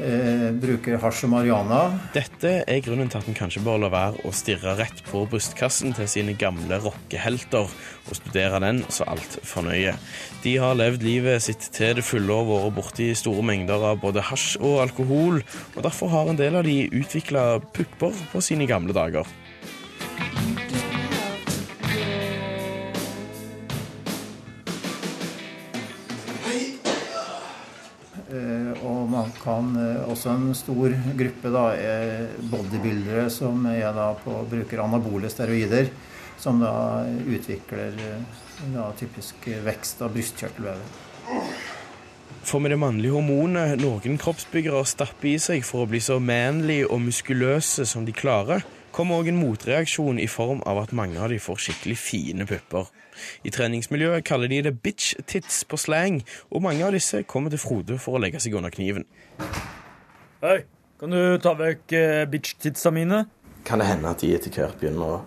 eh, bruker hasj og marihuana. Dette er grunnen til at en kanskje bør la være å stirre rett på brystkassen til sine gamle rockehelter og studere den så altfor nøye. De har levd livet sitt til det fulle og vært borti store mengder av både hasj og alkohol, og derfor har en del av de utvikla pupper på sine gamle dager. Kan eh, også en stor gruppe da, er bodybuildere som er da på, bruker anabole steroider, som da utvikler eh, da, typisk vekst av brystkjertelvevet. For med det mannlige hormonet noen kroppsbyggere stapper i seg for å bli så manly og muskuløse som de klarer, kommer òg en motreaksjon i form av at mange av de får skikkelig fine pupper. I treningsmiljøet kaller de det bitch tits på slang, og mange av disse kommer til Frode for å legge seg under kniven. Hei, kan du ta vekk eh, bitch-titsa mine? Kan det hende at de etter hvert begynner å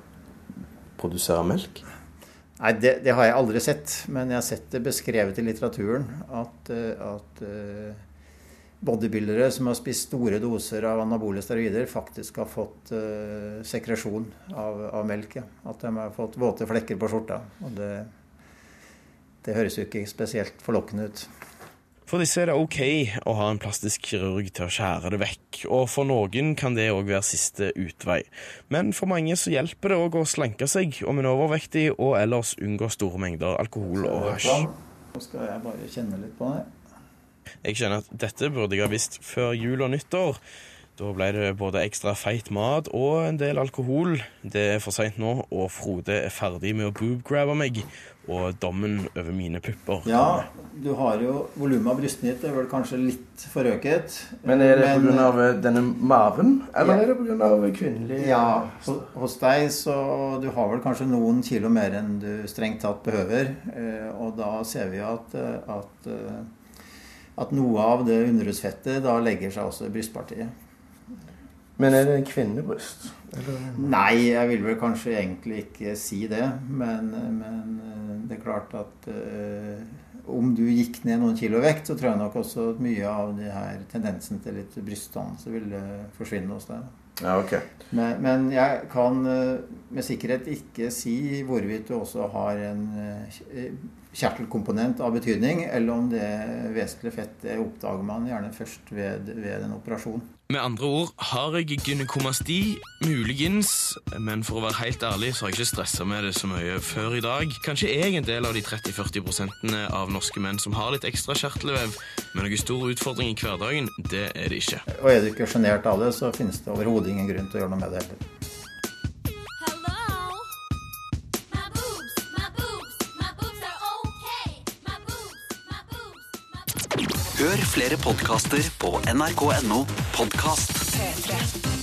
produsere melk? Nei, det, det, har jeg aldri sett, men jeg har sett det beskrevet i litteraturen at, eh, at uh, bodybuildere som har spist store doser av anabole steroider, faktisk har fått uh, sekresjon av, av melk. Ja. At de har fått våte flekker på skjorta. Og det, det høres jo ikke spesielt forlokkende ut. For disse er det OK å ha en plastisk kirurg til å skjære det vekk, og for noen kan det òg være siste utvei. Men for mange så hjelper det òg å slanke seg om en overvektig, og ellers unngå store mengder alkohol og hasj. Nå skal jeg bare kjenne litt på det. Jeg kjenner at dette burde jeg ha visst før jul og nyttår. Da ble det både ekstra feit mat og en del alkohol. Det er for seint nå, og Frode er ferdig med å boobgrabbe meg. Og dommen over mine pupper Ja, du har jo volumet av brystene ditt er vel kanskje litt forøket. Men er det pga. Eh, denne maven, eller ja. er det pga. kvinnelig Ja, hos deg så Du har vel kanskje noen kilo mer enn du strengt tatt behøver. Eh, og da ser vi at, eh, at at noe av det underhudsfettet da legger seg også i brystpartiet. Men er det en kvinnebryst? Eller? Nei, jeg vil vel kanskje egentlig ikke si det. Men, men eh, det er klart at uh, om du gikk ned noen kilo vekt, så tror jeg nok også at mye av de her tendensen til litt brystdannelse ville forsvinne hos deg. Ja, ok. Men, men, jeg kan uh, med sikkerhet ikke si hvorvidt du også har en kjertelkomponent av betydning, eller om det vesentlige fettet oppdager man gjerne først ved, ved en operasjon. Med andre ord har jeg gynekomasti, muligens, men for å være helt ærlig så har jeg ikke stressa med det så mye før i dag. Kanskje jeg er en del av de 30-40 prosentene av norske menn som har litt ekstra kjertelvev, men noen stor utfordring i hverdagen, det er det ikke. Og er du ikke sjenert av det, så finnes det overhodet ingen grunn til å gjøre noe med det heller. Hør flere podkaster på nrk.no podkast. 3, 3.